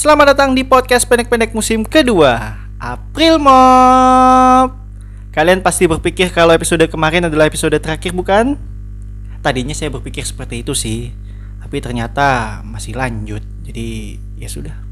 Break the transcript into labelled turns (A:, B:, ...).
A: Selamat datang di podcast pendek-pendek musim kedua April Mop. Kalian pasti berpikir kalau episode kemarin adalah episode terakhir bukan? Tadinya saya berpikir seperti itu sih Tapi ternyata masih lanjut. Jadi ya sudah.